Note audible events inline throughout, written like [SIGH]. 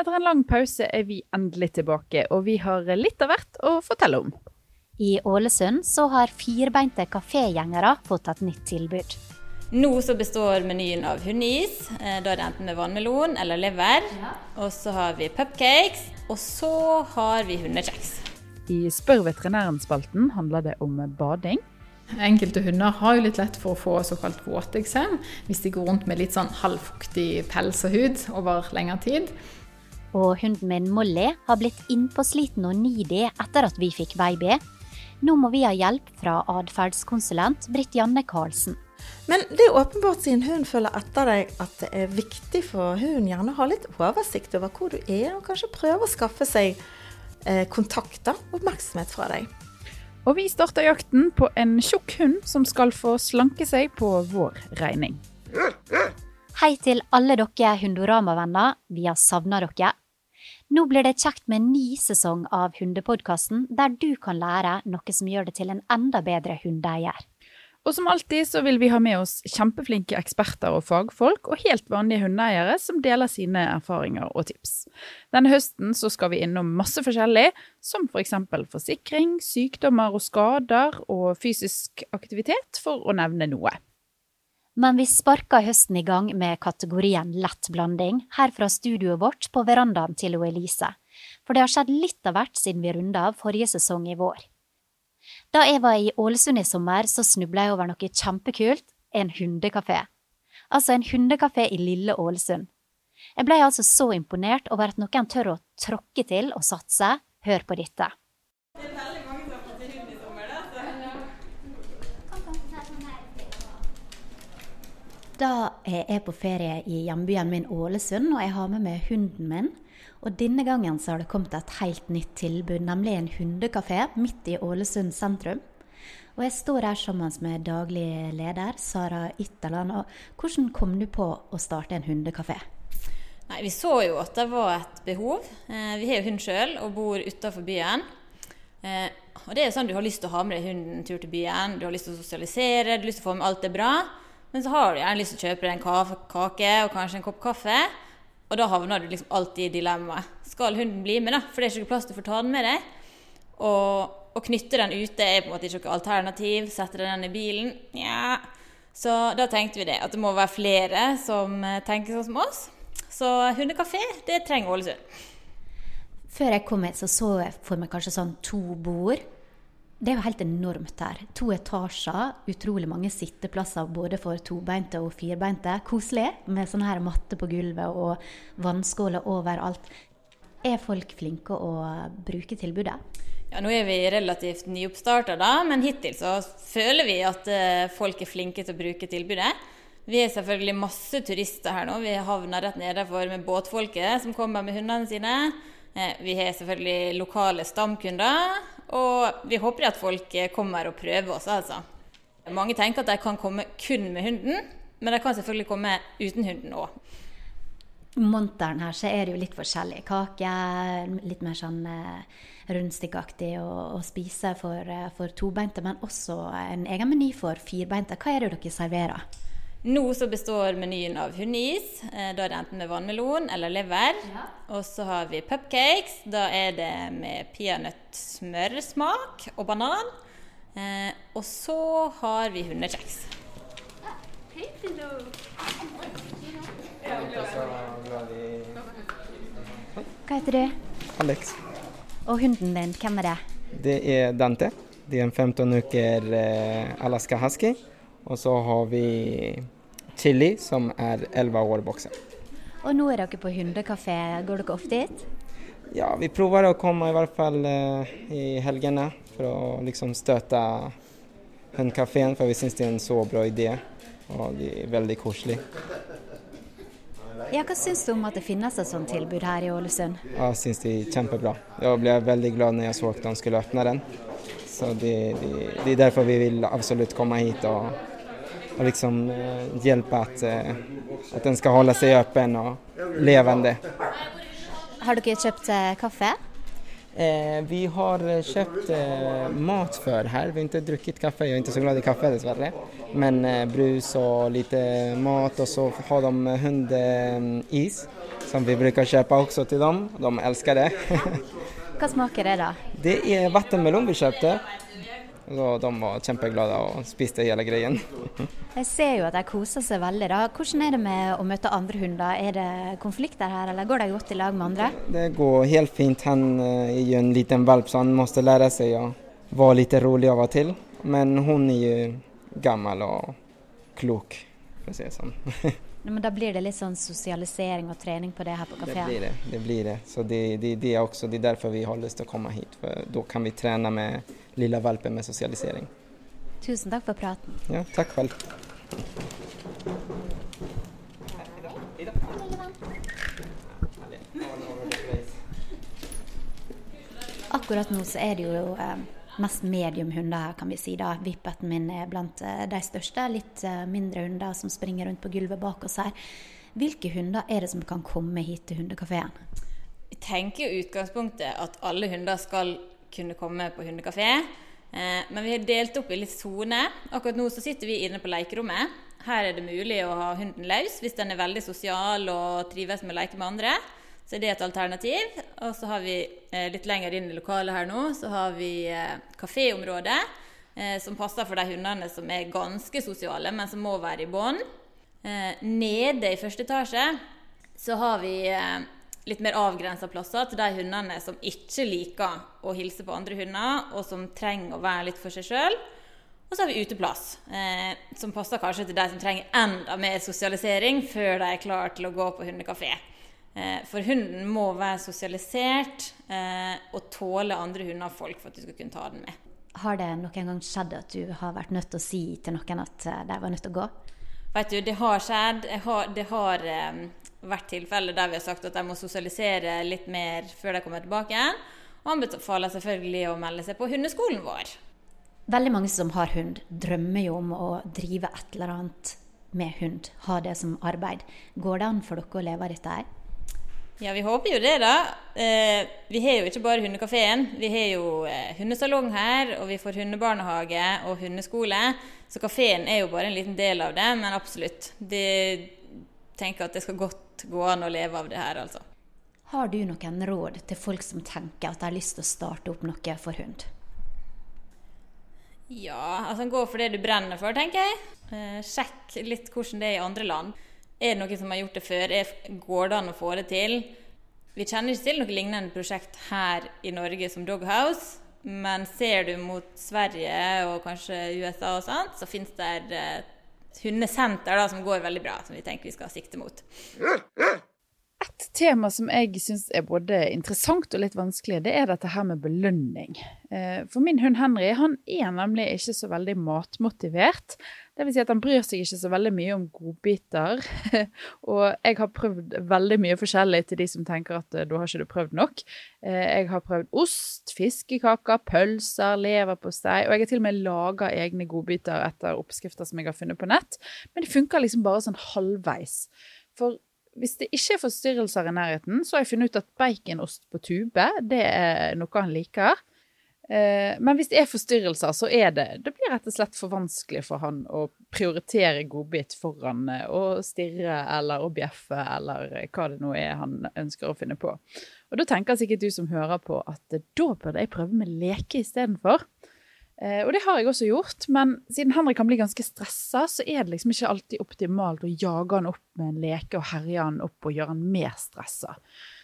Etter en lang pause er vi endelig tilbake, og vi har litt av hvert å fortelle om. I Ålesund så har firbeinte kafégjengere fått et nytt tilbud. Nå så består menyen av hundeis. eh, Da er det enten med vannmelon eller lever. Og så har vi pupcakes. Og så har vi hundekjeks. I Spør veterinæren-spalten handler det om bading. Enkelte hunder har jo litt lett for å få såkalt våteksem hvis de går rundt med litt sånn halvfuktig pels og hud over lengre tid. Og hunden min Molly har blitt innpåsliten og needy etter at vi fikk baby. Nå må vi ha hjelp fra atferdskonsulent Britt Janne Karlsen. Men det er åpenbart siden hunden følger etter deg at det er viktig for hunden gjerne å ha litt oversikt over hvor du er, og kanskje prøve å skaffe seg kontakter, oppmerksomhet fra deg. Og vi starter jakten på en tjukk hund som skal få slanke seg på vår regning. Hei til alle dere Hundorama-venner, vi har savna dere. Nå blir det kjekt med en ny sesong av Hundepodkasten, der du kan lære noe som gjør det til en enda bedre hundeeier. Og som alltid så vil vi ha med oss kjempeflinke eksperter og fagfolk, og helt vanlige hundeeiere som deler sine erfaringer og tips. Denne høsten så skal vi innom masse forskjellig, som f.eks. For forsikring, sykdommer og skader og fysisk aktivitet, for å nevne noe. Men vi sparker høsten i gang med kategorien lett blanding, her fra studioet vårt på verandaen til Elise. For det har skjedd litt av hvert siden vi runda av forrige sesong i vår. Da jeg var i Ålesund i sommer, så snubla jeg over noe kjempekult, en hundekafé. Altså en hundekafé i lille Ålesund. Jeg ble altså så imponert over at noen tør å tråkke til og satse. Hør på dette. Da er jeg på ferie i hjembyen min Ålesund, og jeg har med meg hunden min. Og denne gangen så har det kommet et helt nytt tilbud, nemlig en hundekafé midt i Ålesund sentrum. Og jeg står her sammen med daglig leder, Sara Ytterland. Og hvordan kom du på å starte en hundekafé? Nei, Vi så jo at det var et behov. Eh, vi har jo hund sjøl og bor utafor byen. Eh, og det er jo sånn Du har lyst til å ha med deg hunden en tur til byen, du har lyst til å sosialisere, du har lyst til å få med alt det bra. Men så har du gjerne lyst til å kjøpe deg en kake og kanskje en kopp kaffe. Og da havner du liksom alltid i dilemmaet. Skal hunden bli med, da? For det er ikke plass til å få ta den med deg. Og å knytte den ute er på en måte ikke noe alternativ. Sette den i bilen Nja. Så da tenkte vi det, at det må være flere som eh, tenker sånn som oss. Så hundekafé, det trenger Ålesund. Før jeg kom hit, så så jeg for meg kanskje sånn to bord. Det er jo helt enormt her. To etasjer, utrolig mange sitteplasser både for tobeinte og firbeinte. Koselig med sånn her matte på gulvet og vannskåler overalt. Er folk flinke å bruke tilbudet? Ja, Nå er vi relativt nyoppstarta, men hittil så føler vi at eh, folk er flinke til å bruke tilbudet. Vi er selvfølgelig masse turister her nå. Vi havner rett nedenfor med båtfolket som kommer med hundene sine. Eh, vi har selvfølgelig lokale stamkunder, og vi håper at folk eh, kommer og prøver også, altså. Mange tenker at de kan komme kun med hunden, men de kan selvfølgelig komme uten hunden òg. Monteren her så er det jo litt forskjellig. Kake, litt mer sånn rundstikkaktig å, å spise for, eh, for tobeinte, men også en egen meny for firbeinte. Hva er det dere serverer? Nå så består menyen av hundeis. Eh, da er det enten med vannmelon eller lever. Og så har vi pupcakes. Da er det med peanøttsmørsmak og banan. Eh, og så har vi hundekjeks. Hva heter du? Alex. Og hunden din, hvem er det? Det er Dante. Det er en 15 uker eh, Alaska husky. Og så har vi Chili, som er 11 år voksen. Og nå er dere på hundekafé. Går dere ofte hit? Ja, vi prøver å komme i hvert fall eh, i helgene for å liksom støtte hundekafeen, for vi syns det er en så bra idé. Og det er veldig koselig. Ja, Hva syns du om at det finnes et sånt tilbud her i Ålesund? Jeg syns det er kjempebra. Jeg ble veldig glad når jeg så at de skulle åpne den. Så det, det, det er derfor vi vil absolutt komme hit og, og liksom eh, hjelpe at, eh, at den skal holde seg åpen og levende. Har dere kjøpt eh, kaffe? Eh, vi har kjøpt eh, mat før her. Vi har ikke drukket kaffe. Jeg er ikke så glad i kaffe, dessverre. Men eh, brus og litt mat. Og så har de hundis, som vi bruker kjøpe også til dem. De elsker det. Hva smaker det, da? Det er vannmelon vi kjøpte. Så de var kjempeglade og spiste hele greien. Jeg ser jo at de koser seg veldig. da. Hvordan er det med å møte andre hunder? Er det konflikter her, eller går de godt i lag med andre? Det går helt fint. Han eh, er jo en liten valp, så han må lære seg å være litt rolig av og til. Men hun er jo gammel og klok, for å si det sånn. [LAUGHS] Men da blir det litt sånn sosialisering og trening på det her på kafeen? Det blir det. det, blir det. Så det, det, det, er også, det er derfor vi har lyst til å komme hit. For da kan vi trene med lille valpen med sosialisering. Tusen takk for praten. Ja, takk selv. Akkurat nå så er det jo eh, mest mediumhunder hunder kan vi si. da. Vippeten min er blant eh, de største. Litt eh, mindre hunder som springer rundt på gulvet bak oss her. Hvilke hunder er det som kan komme hit til hundekafeen? Jeg tenker i utgangspunktet at alle hunder skal kunne komme på hundekafé. Eh, men vi har delt opp i litt soner. Akkurat nå så sitter vi inne på lekerommet. Her er det mulig å ha hunden løs hvis den er veldig sosial og trives med å leke med andre så det er et alternativ. Og så har vi eh, litt lenger inn i lokalet her nå, så har vi eh. Eh, som passer for de hundene som er ganske sosiale, men som må være i bånd. Nede i første etasje så har vi litt mer avgrensa plasser til de hundene som ikke liker å hilse på andre hunder, og som trenger å være litt for seg sjøl. Og så har vi uteplass, eh, som passer kanskje til de som trenger enda mer sosialisering før de er klar til å gå på hundekafé. Eh, for hunden må være sosialisert eh, og tåle andre hunder og folk for at du skal kunne ta den med. Har det noen gang skjedd at du har vært nødt til å si til noen at eh, de var nødt til å gå? Vet du, Det har skjedd. Har, det har vært tilfeller der vi har sagt at de må sosialisere litt mer før de kommer tilbake. igjen. Og anbefaler selvfølgelig å melde seg på hundeskolen vår. Veldig mange som har hund, drømmer jo om å drive et eller annet med hund. Ha det som arbeid. Går det an for dere å leve av dette her? Ja, vi håper jo det, da. Eh, vi har jo ikke bare hundekafeen. Vi har jo eh, hundesalong her, og vi får hundebarnehage og hundeskole. Så kafeen er jo bare en liten del av det, men absolutt. De tenker at det skal godt gå an å leve av det her, altså. Har du noen råd til folk som tenker at de har lyst til å starte opp noe for hund? Ja, altså gå for det du brenner for, tenker jeg. Eh, sjekk litt hvordan det er i andre land. Er det noen som har gjort det før? Går det an å få det til? Vi kjenner ikke til noe lignende prosjekt her i Norge som Doghouse. Men ser du mot Sverige og kanskje USA og sånt, så fins det et hundesenter da, som går veldig bra, som vi tenker vi skal sikte mot. Et tema som jeg syns er både interessant og litt vanskelig, det er dette her med belønning. Eh, for min hund Henry han er nemlig ikke så veldig matmotivert. Vil si at han bryr seg ikke så veldig mye om godbiter. [LAUGHS] og jeg har prøvd veldig mye forskjellig til de som tenker at eh, da har ikke du prøvd nok. Eh, jeg har prøvd ost, fiskekaker, pølser, leverpostei, og jeg har til og med laga egne godbiter etter oppskrifter som jeg har funnet på nett. Men det funker liksom bare sånn halvveis. For hvis det ikke er forstyrrelser i nærheten, så har jeg funnet ut at baconost på tube det er noe han liker. Eh, men hvis det er forstyrrelser, så er det Det blir rett og slett for vanskelig for han å prioritere godbit foran eh, å stirre eller å bjeffe eller hva det nå er han ønsker å finne på. Og da tenker sikkert du som hører på at da burde jeg prøve med leke istedenfor. Eh, og det har jeg også gjort, men siden Henrik kan bli ganske stressa, så er det liksom ikke alltid optimalt å jage han opp med en leke og herje han opp og gjøre han mer stressa.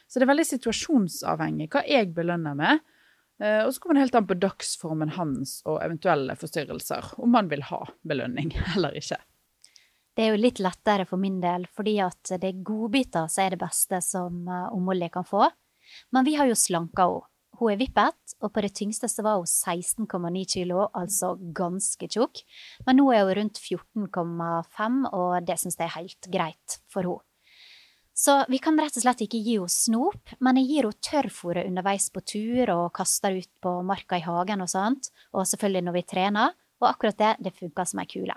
Så det er veldig situasjonsavhengig hva jeg belønner med. Eh, og så kommer det helt an på dagsformen hans og eventuelle forstyrrelser, om han vil ha belønning [LAUGHS] eller ikke. Det er jo litt lettere for min del, fordi at det er godbiter som er det beste som eh, Molly kan få. Men vi har jo slanka henne. Hun er vippet, og på det tyngste så var hun 16,9 kilo, altså ganske tjukk. Men nå er hun rundt 14,5, og det syns jeg er helt greit for henne. Så vi kan rett og slett ikke gi henne snop, men jeg gir henne tørrfôret underveis på tur og kaster ut på marka i hagen og sånt, og selvfølgelig når vi trener, og akkurat det, det funker som ei kule.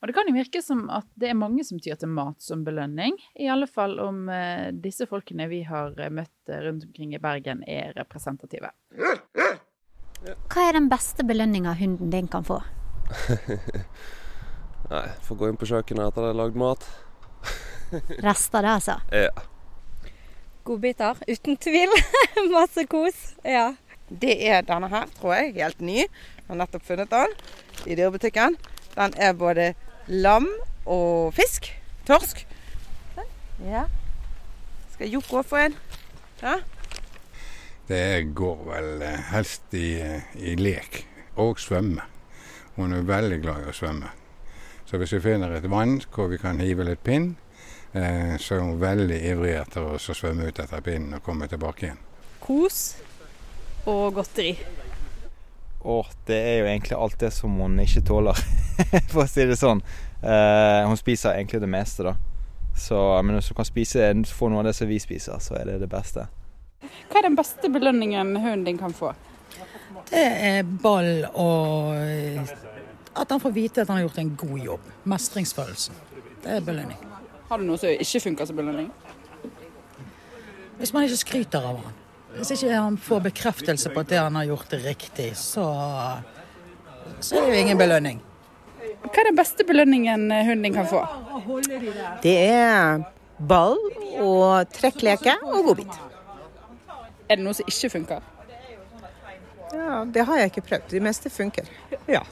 Og det kan jo virke som at det er mange som tyr til mat som belønning. I alle fall om eh, disse folkene vi har eh, møtt eh, rundt omkring i Bergen er representative. Hva er den beste belønninga hunden din kan få? [LAUGHS] Nei, få gå inn på kjøkkenet etter at jeg har lagd mat. [LAUGHS] Rester det, altså? Ja. Godbiter, uten tvil. [LAUGHS] Masse kos. Ja. Det er denne her, tror jeg. Helt ny. Jeg har nettopp funnet den i dyrebutikken. Den er både lam og fisk. Torsk. Ja. Skal Joko få en? Ja. Det går vel eh, helst i, i lek og svømme. Hun er veldig glad i å svømme. Så hvis vi finner et vann hvor vi kan hive litt pinn, eh, så er hun veldig ivrig etter å svømme ut etter pinnen og komme tilbake igjen. Kos og godteri. Åh, det er jo egentlig alt det som hun ikke tåler, [LAUGHS] for å si det sånn. Eh, hun spiser egentlig det meste, da. Så, men hvis hun kan spise, få noe av det som vi spiser, så er det det beste. Hva er den beste belønningen hunden din kan få? Det er ball og at han får vite at han har gjort en god jobb. Mestringsfølelsen. Det er belønning. Har du noe som ikke funker som belønning? Hvis man ikke skryter av han. Hvis ikke han får bekreftelse på at det han har gjort, er riktig, så, så er det jo ingen belønning. Hva er den beste belønningen hunden din kan få? Det er ball og trekkleke og godbit. Er det noe som ikke funker? Ja, Det har jeg ikke prøvd. Det meste funker. Ja.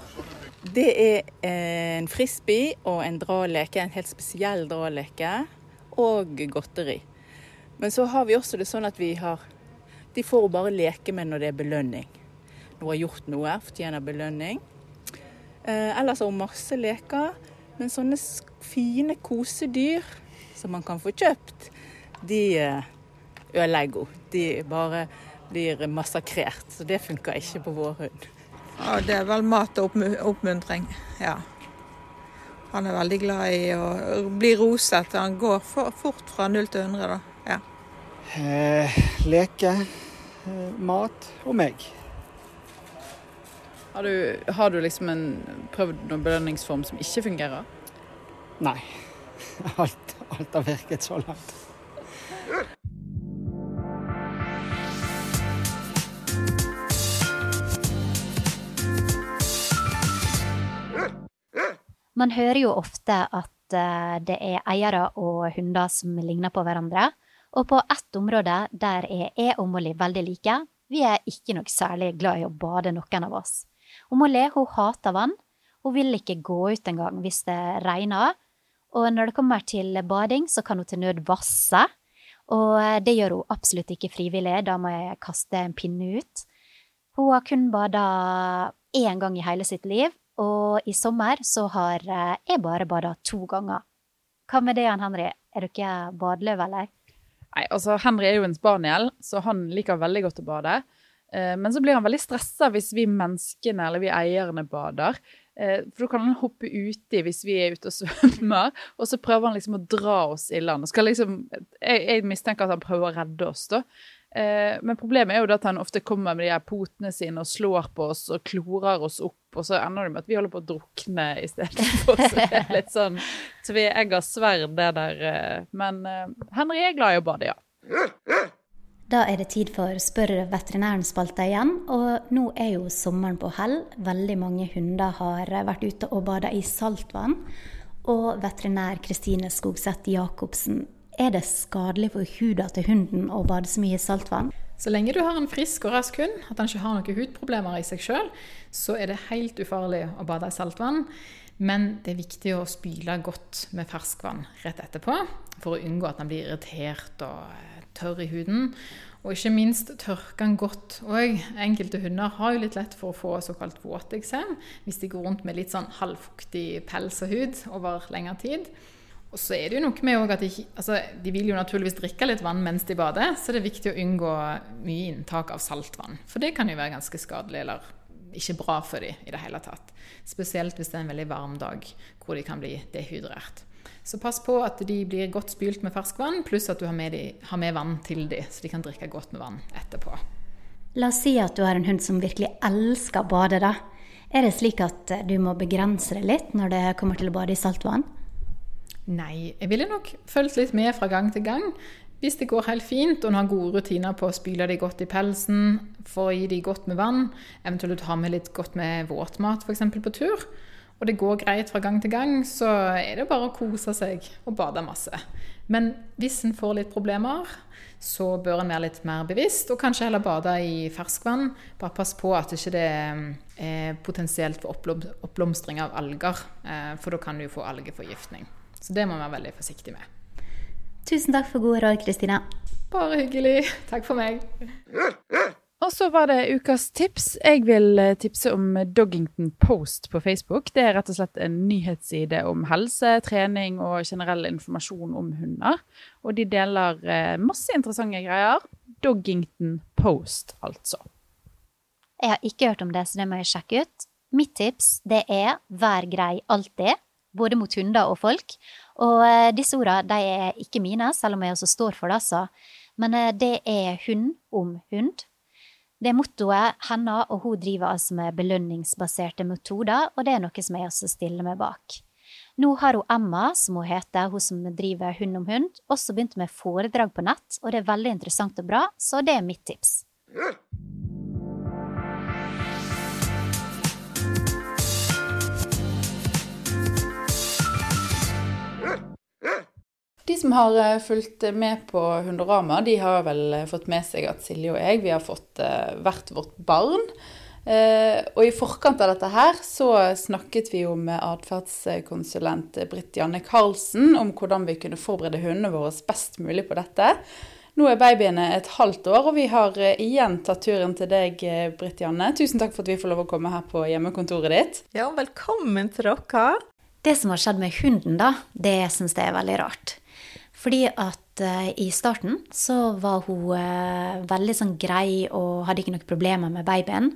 Det er en frisbee og en draleke, en helt spesiell draleke, og godteri. Men så har vi også det sånn at vi har de får bare leke med når det er belønning. Når hun har gjort noe, fortjener belønning. Eh, ellers har hun masse leker. Men sånne fine kosedyr som man kan få kjøpt, de eh, ødelegger hun. De bare blir massakrert. Så det funker ikke på vår hund. Ja, Det er vel mat og oppmuntring, ja. Han er veldig glad i å bli roset. Han går fort fra 0 til 100, da. Ja. Eh, leke. Eh, mat og meg. Har du, har du liksom en, prøvd noen belønningsform som ikke fungerer? Nei. [LAUGHS] Alt, alt har virket så langt. Man hører jo ofte at eh, det er eiere og hunder som ligner på hverandre. Og på ett område der er jeg og Molly veldig like. Vi er ikke noe særlig glad i å bade, noen av oss. Og Molly hun hater vann. Hun vil ikke gå ut engang hvis det regner. Og når det kommer til bading, så kan hun til nød vasse. Og det gjør hun absolutt ikke frivillig, da må jeg kaste en pinne ut. Hun har kun bada én gang i hele sitt liv, og i sommer så har jeg bare bada to ganger. Hva med det, Jan Henry? Er ikke badeløve, eller? Nei, altså Henry er jo en spaniel, så han liker veldig godt å bade. Eh, men så blir han veldig stressa hvis vi menneskene eller vi eierne bader. Eh, for da kan han hoppe uti hvis vi er ute og [LAUGHS] svømmer, og så prøver han liksom å dra oss i land. Liksom, jeg, jeg, mistenker at han prøver å redde oss, da. Eh, men problemet er jo at han ofte kommer med de her potene sine og slår på oss og klorer oss opp, og så ender det med at vi holder på å drukne istedenfor. [LAUGHS] Så det er litt sånn tveegga sverd, det der. Men Henry er glad i å bade, ja. Da er det tid for Spør veterinæren-spalta igjen. Og nå er jo sommeren på hell. Veldig mange hunder har vært ute og bada i saltvann. Og veterinær Kristine Skogseth Jacobsen, er det skadelig for huda til hunden å bade så mye i saltvann? Så lenge du har en frisk og rask hund, at han ikke har noen hudproblemer i seg sjøl, så er det helt ufarlig å bade i saltvann. Men det er viktig å spyle godt med ferskvann rett etterpå, for å unngå at han blir irritert og tørr i huden. Og ikke minst tørke den godt òg. Enkelte hunder har jo litt lett for å få såkalt våteksem hvis de går rundt med litt sånn halvfuktig pels og hud over lengre tid. Og så er det jo noe med at de, altså, de vil jo naturligvis drikke litt vann mens de bader, så det er viktig å unngå mye inntak av saltvann. For det kan jo være ganske skadelig eller ikke bra for dem i det hele tatt. Spesielt hvis det er en veldig varm dag hvor de kan bli dehydrert. Så pass på at de blir godt spylt med ferskvann, pluss at du har med, de, har med vann til dem, så de kan drikke godt med vann etterpå. La oss si at du har en hund som virkelig elsker å bade, da. Er det slik at du må begrense det litt når det kommer til å bade i saltvann? Nei, jeg ville nok fulgt litt med fra gang til gang. Hvis det går helt fint, og en har gode rutiner på å spyle de godt i pelsen, få i de godt med vann, eventuelt ha med litt godt med våtmat f.eks. på tur, og det går greit fra gang til gang, så er det bare å kose seg og bade masse. Men hvis en får litt problemer, så bør en være litt mer bevisst, og kanskje heller bade i ferskvann. Bare pass på at det ikke er potensielt for oppblomstring av alger, eh, for da kan du få algeforgiftning. Så det må man være veldig forsiktig med. Tusen takk for gode råd, Kristina. Bare hyggelig. Takk for meg. Og så var det ukas tips. Jeg vil eh, tipse om Doggington Post på Facebook. Det er rett og slett en nyhetsside om helse, trening og generell informasjon om hunder. Og de deler eh, masse interessante greier. Doggington Post, altså. Jeg har ikke hørt om det, så det må jeg sjekke ut. Mitt tips det er vær grei alltid, både mot hunder og folk. Og eh, disse ordene er ikke mine, selv om jeg også står for det, altså. Men det er hund om hund. Det er mottoet hennes, og hun driver altså med belønningsbaserte metoder, og det er noe som jeg også stiller meg bak. Nå har hun Emma, som hun heter, hun som driver Hund om hund, også begynt med foredrag på nett, og det er veldig interessant og bra, så det er mitt tips. Som har eh, fulgt med på Hundorama, de har vel eh, fått med seg at Silje og jeg vi har fått uh, hvert vårt barn. Og i forkant av dette her så snakket vi jo med atferdskonsulent Britt Janne Karlsen om hvordan vi kunne forberede hundene våre best mulig på dette. Nå er babyene et halvt år, og vi har igjen tatt turen til deg, Britt Janne. Tusen takk for at vi får lov å komme her på hjemmekontoret ditt. Ja, velkommen til dere. Det som har skjedd med hunden, da, det syns jeg er veldig rart. Fordi at uh, i starten så var hun uh, veldig sånn grei og hadde ikke noen problemer med babyen.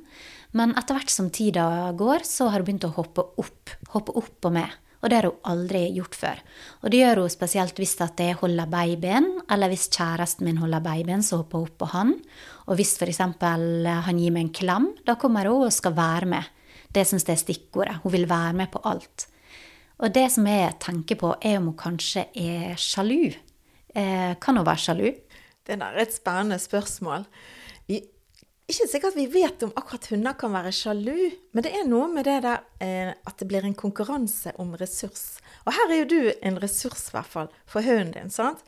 Men etter hvert som tida går, så har hun begynt å hoppe opp. Hoppe opp og med. Og det har hun aldri gjort før. Og det gjør hun spesielt hvis at jeg holder babyen, eller hvis kjæresten min holder babyen, så hopper hun opp på han. Og hvis f.eks. han gir meg en klem, da kommer hun og skal være med. Det syns jeg er stikkordet. Hun vil være med på alt. Og det som jeg tenker på, er om hun kanskje er sjalu. Eh, kan hun være sjalu? Det er et spennende spørsmål. Vi ikke sikkert vi vet om akkurat hunder kan være sjalu, men det er noe med det der eh, at det blir en konkurranse om ressurs. Og her er jo du en ressurs, i hvert fall, for hunden din. sant?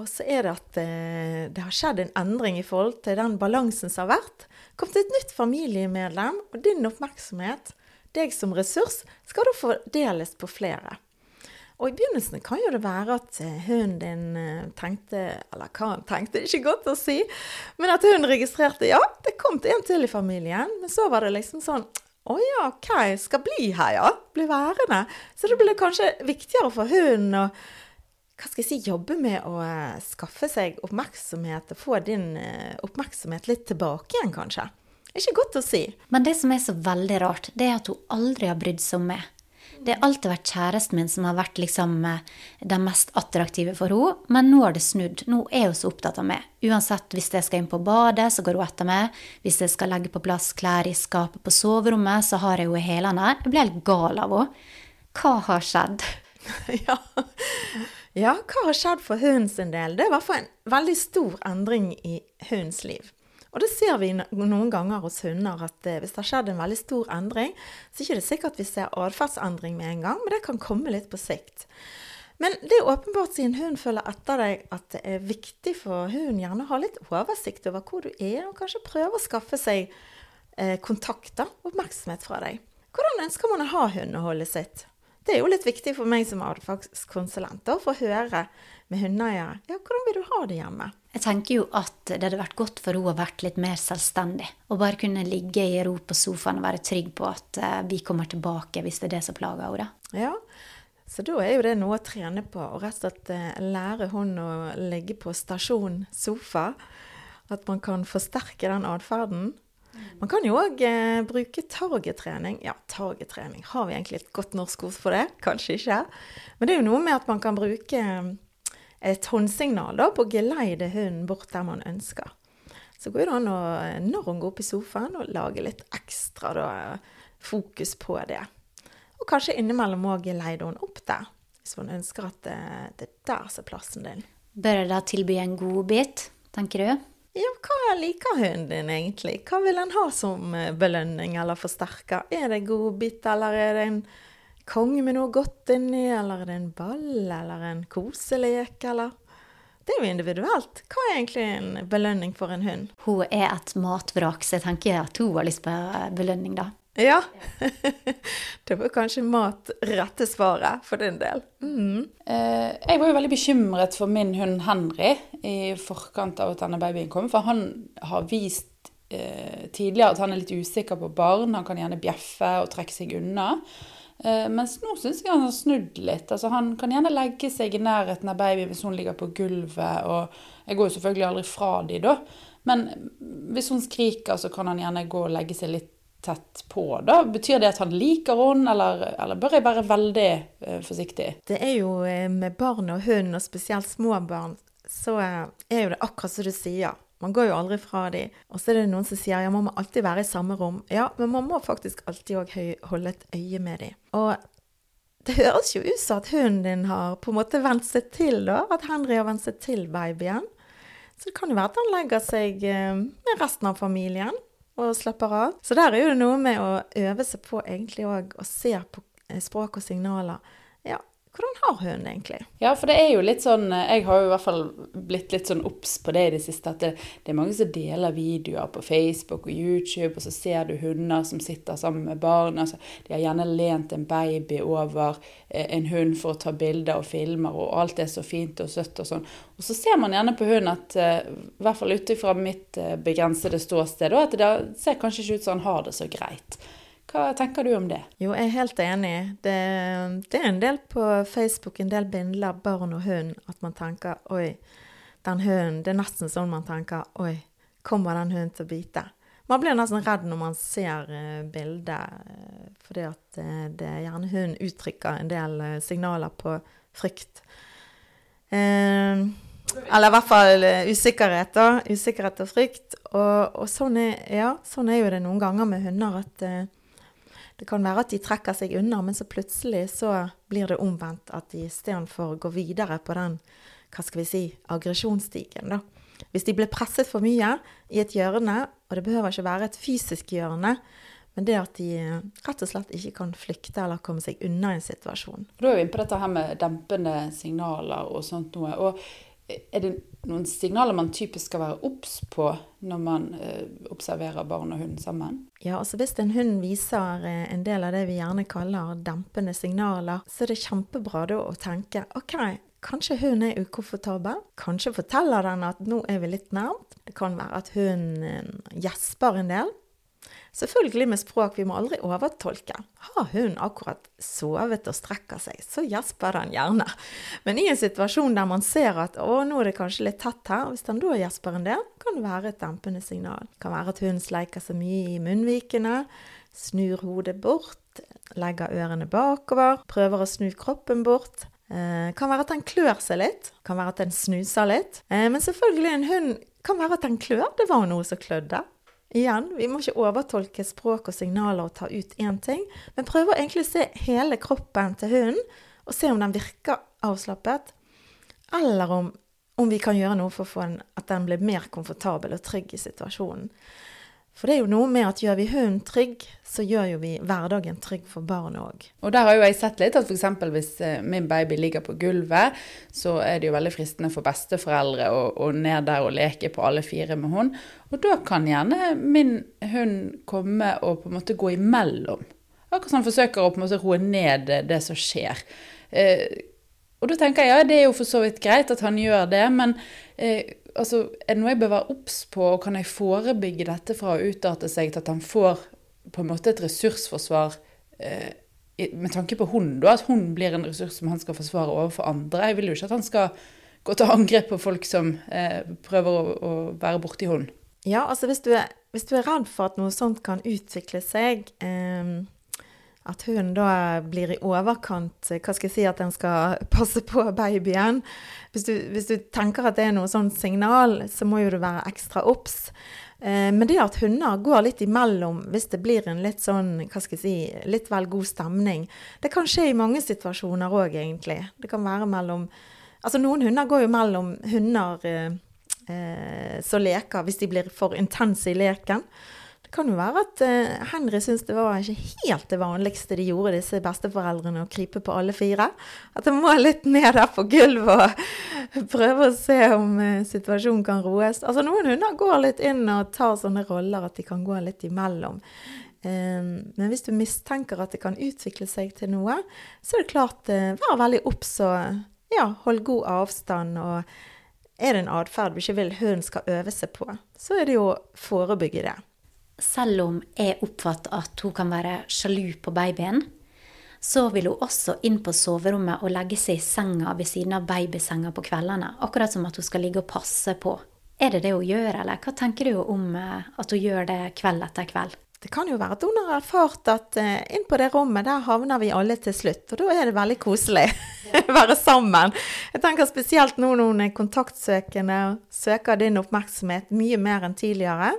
Og så er det at eh, det har skjedd en endring i forhold til den balansen som har vært. Kommet et nytt familiemedlem, og din oppmerksomhet deg som ressurs skal da fordeles på flere. Og i begynnelsen kan jo det være at eh, hunden din eh, tenkte Eller hva han tenkte, ikke godt å si. Men at hun registrerte ja, det kom til en til i familien. Men så var det liksom sånn å ja, OK, skal bli her, ja. Bli værende. Så da blir det kanskje viktigere for hunden å hva skal jeg si, jobbe med å uh, skaffe seg oppmerksomhet og få din oppmerksomhet litt tilbake igjen, kanskje. Ikke godt å si. Men det som er så veldig rart, det er at hun aldri har brydd seg om meg. Det har alltid vært kjæresten min som har vært liksom eh, den mest attraktive for henne, men nå har det snudd. Nå er hun så opptatt av meg. Uansett, hvis jeg skal inn på badet, så går hun etter meg. Hvis jeg skal legge på plass klær i skapet på soverommet, så har jeg henne i hælene. Jeg blir helt gal av henne. Hva har skjedd? [LAUGHS] ja. ja, hva har skjedd for hunden sin del? Det er i hvert fall en veldig stor endring i hundens liv. Og det ser vi noen ganger hos hunder, at eh, hvis det har skjedd en veldig stor endring, så er det ikke sikkert at vi ser atferdsendring med en gang, men det kan komme litt på sikt. Men det er åpenbart siden hunden følger etter deg, at det er viktig for hunden gjerne å ha litt oversikt over hvor du er, og kanskje prøve å skaffe seg kontakter og oppmerksomhet fra deg. Hvordan ønsker man å ha hundeholdet sitt? Det er jo litt viktig for meg som atferdskonsulent å få høre med hundeeiere ja, hvordan vil du ha det hjemme. Jeg tenker jo at det hadde vært godt for henne å vært litt mer selvstendig. Og bare kunne ligge i ro på sofaen og være trygg på at eh, vi kommer tilbake hvis det er det som plager henne. Ja, så da er jo det noe å trene på. Og rett og slett eh, lære hun å ligge på stasjon sofa. At man kan forsterke den atferden. Man kan jo òg eh, bruke targetrening. Ja, targetrening, Har vi egentlig et godt norsk ord for det? Kanskje ikke. Men det er jo noe med at man kan bruke et håndsignal da, på å geleide hunden bort der man ønsker. Så går det an å, når hun går opp i sofaen, og lage litt ekstra da, fokus på det. Og kanskje innimellom òg geleide hun opp der, hvis hun ønsker at det, det er der som er plassen din. Bør jeg da tilby en godbit, tenker du? Ja, hva liker hunden din egentlig? Hva vil han ha som eh, belønning eller forsterker? Er det godbit, eller er det en konge med noe godt inni, eller er det en ball, eller en koselek, eller Det er jo individuelt. Hva er egentlig en belønning for en hund? Hun er et matvrak, så jeg tenker at hun har lyst på belønning, da. Ja. [LAUGHS] det var kanskje mat rette svaret for din del. Mm. Eh, jeg var jo veldig bekymret for min hund Henry i forkant av at denne babyen kom. For han har vist eh, tidligere at han er litt usikker på barn. Han kan gjerne bjeffe og trekke seg unna. Eh, mens nå syns jeg han har snudd litt. Altså, han kan gjerne legge seg i nærheten av babyen hvis hun ligger på gulvet. Og jeg går jo selvfølgelig aldri fra de da. Men hvis hun skriker, så kan han gjerne gå og legge seg litt tett på. da. Betyr det at han liker henne, eller, eller, bør jeg være veldig uh, forsiktig? Det er jo uh, med barn og hund, og spesielt små barn, så er jo det akkurat som du sier. Man går jo aldri fra dem. Og så er det noen som sier ja, man må alltid være i samme rom. Ja, men man må faktisk alltid òg holde et øye med dem. Og det høres jo ut som at hunden din har på en måte vent seg til, da. At Henry har vent seg til babyen. Så det kan jo være at han legger seg med resten av familien og slapper av. Så der er jo det noe med å øve seg på egentlig òg å se på eh, språk og signaler. Ja, hvordan har hun egentlig? Ja, for det er jo litt sånn Jeg har jo i hvert fall blitt litt sånn obs på det i det siste. At det, det, er mange som deler videoer på Facebook og YouTube, og så ser du hunder som sitter sammen med barn. Altså, de har gjerne lent en baby over eh, en hund for å ta bilder og filmer, og alt er så fint og søtt og sånn. Og så ser man gjerne på hunden at, eh, i hvert fall ut ifra mitt eh, begrensede ståsted, at det ser kanskje ikke ut som han har det så greit. Hva tenker du om det? Jo, jeg er helt enig. Det, det er en del på Facebook, en del bilder barn og hund, at man tenker oi, den hunden Det er nesten sånn man tenker oi, kommer den hunden til å bite? Man blir nesten redd når man ser uh, bildet, uh, fordi at uh, det er gjerne hunden uttrykker en del signaler på frykt. eller i hvert fall usikkerhet, da. Usikkerhet og frykt. Og, og sånn, er, ja, sånn, er, jo det noen ganger med hunder at det kan være at de trekker seg unna, men så plutselig så blir det omvendt. At de istedenfor går videre på den hva skal vi si, aggresjonsstigen, da. Hvis de blir presset for mye i et hjørne, og det behøver ikke være et fysisk hjørne, men det at de rett og slett ikke kan flykte eller komme seg unna en situasjon. Du er jo inne på dette her med dempende signaler og sånt noe. og er det noen signaler man typisk skal være obs på når man eh, observerer barn og hund sammen? Ja, altså Hvis en hund viser eh, en del av det vi gjerne kaller dempende signaler, så er det kjempebra da å tenke OK, kanskje hunden er ukomfortabel. Kanskje forteller den at nå er vi litt nærmt. Det kan være at hunden eh, gjesper en del. Selvfølgelig med språk, vi må aldri overtolke. Har hunden akkurat sovet og strekker seg, så gjesper den gjerne. Men i en situasjon der man ser at å, nå er det kanskje litt tett her, hvis den da gjesper en del, kan det være et dempende signal. Det kan være at hunden sleiker seg mye i munnvikene, snur hodet bort, legger ørene bakover, prøver å snu kroppen bort. Eh, kan være at den klør seg litt, kan være at den snuser litt. Eh, men selvfølgelig, en hund kan være at den klør. Det var noe som klødde. Igjen, vi må ikke overtolke språk og signaler og ta ut én ting, men prøve å egentlig se hele kroppen til hunden, og se om den virker avslappet, eller om, om vi kan gjøre noe for å få en, at den blir mer komfortabel og trygg i situasjonen. For det er jo noe med at gjør vi hunden trygg, så gjør jo vi hverdagen trygg for barnet òg. Og der har jo jeg sett litt at f.eks. hvis eh, min baby ligger på gulvet, så er det jo veldig fristende for besteforeldre å, å ned der og leke på alle fire med hund. Og da kan gjerne min hund komme og på en måte gå imellom. Akkurat som han forsøker å på en måte roe ned det som skjer. Eh, og da tenker jeg ja, det er jo for så vidt greit at han gjør det, men eh, altså, er det noe jeg bør være obs på, og kan jeg forebygge dette fra å utarte seg til at han får på en måte et ressursforsvar eh, med tanke på hun, da, at hun blir en ressurs som han skal forsvare overfor andre. Jeg vil jo ikke at han skal gå til angrep på folk som eh, prøver å, å være borti hunden. Ja, altså hvis du, er, hvis du, er, redd for at noe sånt kan utvikle seg, eh, at hunden da blir i overkant Hva skal jeg si, at den skal passe på babyen. Hvis du, hvis du tenker at det er noe sånn signal, så må jo du være ekstra obs. Eh, men det at hunder går litt imellom hvis det blir en litt sånn, hva skal jeg si, litt vel god stemning, det kan skje i mange situasjoner òg, egentlig. Det kan være mellom Altså noen hunder går jo mellom hunder eh, eh, som leker hvis de blir for intense i leken. Kan jo være at uh, Henry syns det var ikke helt det vanligste de gjorde, disse besteforeldrene, å krype på alle fire. At det må litt ned der på gulvet og [LAUGHS] prøve å se om uh, situasjonen kan roes. Altså Noen hunder går litt inn og tar sånne roller at de kan gå litt imellom. Um, men hvis du mistenker at det kan utvikle seg til noe, så er det klart, uh, vær veldig obs og ja, hold god avstand. Og er det en atferd du ikke vil hunden skal øve seg på, så er det jo å forebygge det. Selv om jeg oppfatter at hun kan være sjalu på babyen, så vil hun også inn på soverommet og legge seg i senga ved siden av babysenga på kveldene. Akkurat som at hun skal ligge og passe på. Er det det hun gjør, eller hva tenker du om eh, at hun gjør det kveld etter kveld? Det kan jo være at hun har erfart at uh, inn på det rommet, der havner vi alle til slutt. Og da er det veldig koselig [LAUGHS] å være sammen. Jeg tenker spesielt nå når hun er kontaktsøkende og søker din oppmerksomhet mye mer enn tidligere.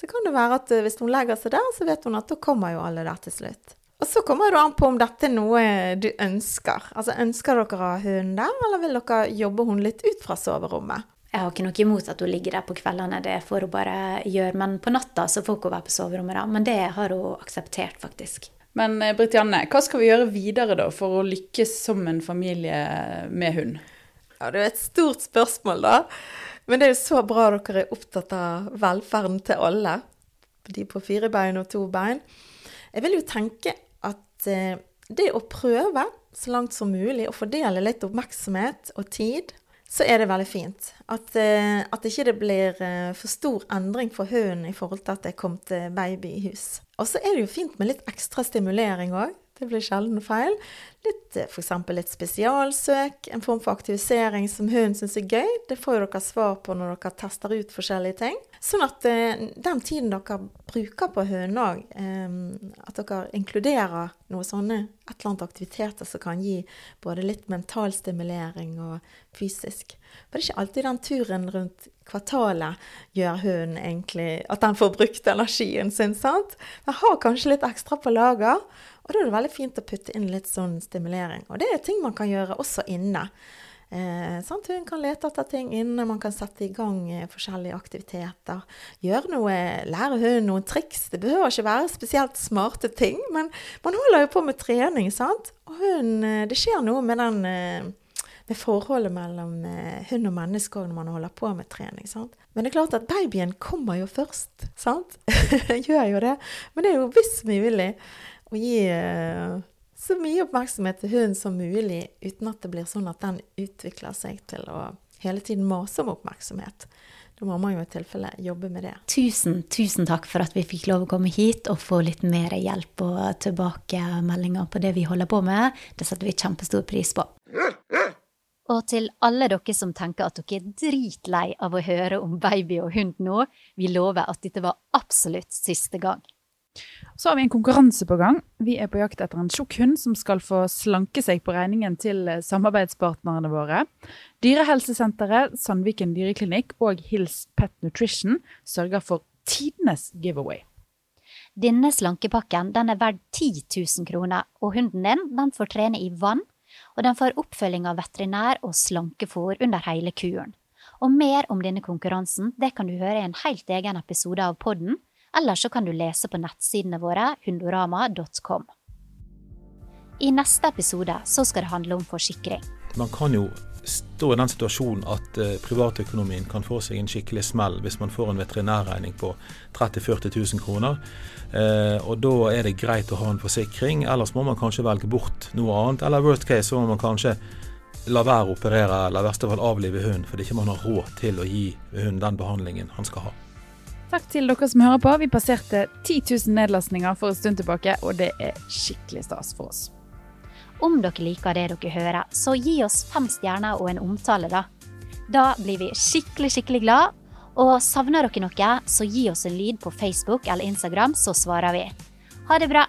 Så kan det være at uh, hvis hun legger seg der, så vet hun at da kommer jo alle der til slutt. Og så kommer det an på om dette er noe du ønsker. Altså Ønsker dere å ha hunden der, eller vil dere jobbe hun litt ut fra soverommet? Jeg har ikke noe imot at hun ligger der på kveldene, det får hun bare gjøre. Men på natta så får hun være på soverommet, da. Men det har hun akseptert, faktisk. Men eh, Britt Janne, hva skal vi gjøre videre da for å lykkes som en familie med hund? Ja, Det er et stort spørsmål, da. Men det er jo så bra dere er opptatt av velferden til alle. De på fire bein og to bein. Jeg vil jo tenke at eh, det å prøve så langt som mulig å fordele litt oppmerksomhet og tid så er det veldig fint. At, uh, at ikke det blir uh, for stor endring for hunden i forhold til at det er kommet baby i hus. Og så er det jo fint med litt ekstra stimulering òg. Det blir sjelden feil. Litt, uh, F.eks. litt spesialsøk, en form for aktivisering som hunden syns er gøy. Det får jo dere svar på når dere tester ut forskjellige ting. Sånn at den tiden dere bruker på hunden òg, at dere inkluderer noe sånne et eller annet aktiviteter som kan gi både litt mental stimulering og fysisk. For det er ikke alltid den turen rundt kvartalet gjør hunden egentlig at den får brukt energien sin. sant? Den har kanskje litt ekstra på lager, og da er det veldig fint å putte inn litt sånn stimulering. Og det er ting man kan gjøre også inne. Eh, sant? Hun kan lete etter ting inne, man kan sette i gang eh, forskjellige aktiviteter. Gjøre noe, lære hun noen triks. Det behøver ikke være spesielt smarte ting, men man holder jo på med trening, sant. Og hun, eh, det skjer noe med den eh, med forholdet mellom eh, hund og menneske når man holder på med trening. sant? Men det er klart at babyen kommer jo først, sant? [LAUGHS] Gjør jo det. Men det er jo visst mulig å gi eh, så mye oppmerksomhet til hunden som mulig, uten at det blir sånn at den utvikler seg til å hele tiden mase om oppmerksomhet. Da må man jo i tilfelle jobbe med det. Tusen, tusen takk for at vi fikk lov å komme hit og få litt mer hjelp og tilbakemeldinger på det vi holder på med. Det setter vi kjempestor pris på. Og til alle dere som tenker at dere er dritlei av å høre om baby og hund nå, vi lover at dette var absolutt siste gang. Så har vi en konkurranse på gang. Vi er på jakt etter en tjukk hund som skal få slanke seg på regningen til eh, samarbeidspartnerne våre. Dyrehelsesenteret, Sandviken dyreklinikk og Hills Pet Nutrition sørger for tidenes giveaway. Denne slankepakken den er verdt 10 000 kroner, og hunden din den får trene i vann, og den får oppfølging av veterinær og slankefôr under hele kuren. Og mer om denne konkurransen det kan du høre i en helt egen episode av podden, eller så kan du lese på nettsidene våre hundorama.com. I neste episode så skal det handle om forsikring. Man kan jo stå i den situasjonen at eh, privatøkonomien kan få seg en skikkelig smell hvis man får en veterinærregning på 30 000-40 000 kroner. Eh, og da er det greit å ha en forsikring, ellers må man kanskje velge bort noe annet. Eller worst case så må man kanskje la være å operere, eller i verste fall avlive hunden fordi ikke man har råd til å gi hunden den behandlingen han skal ha. Takk til dere som hører på. Vi passerte 10 000 nedlastninger for en stund tilbake, og det er skikkelig stas for oss. Om dere liker det dere hører, så gi oss fem stjerner og en omtale, da. Da blir vi skikkelig, skikkelig glad. Og savner dere noe, så gi oss en lyd på Facebook eller Instagram, så svarer vi. Ha det bra.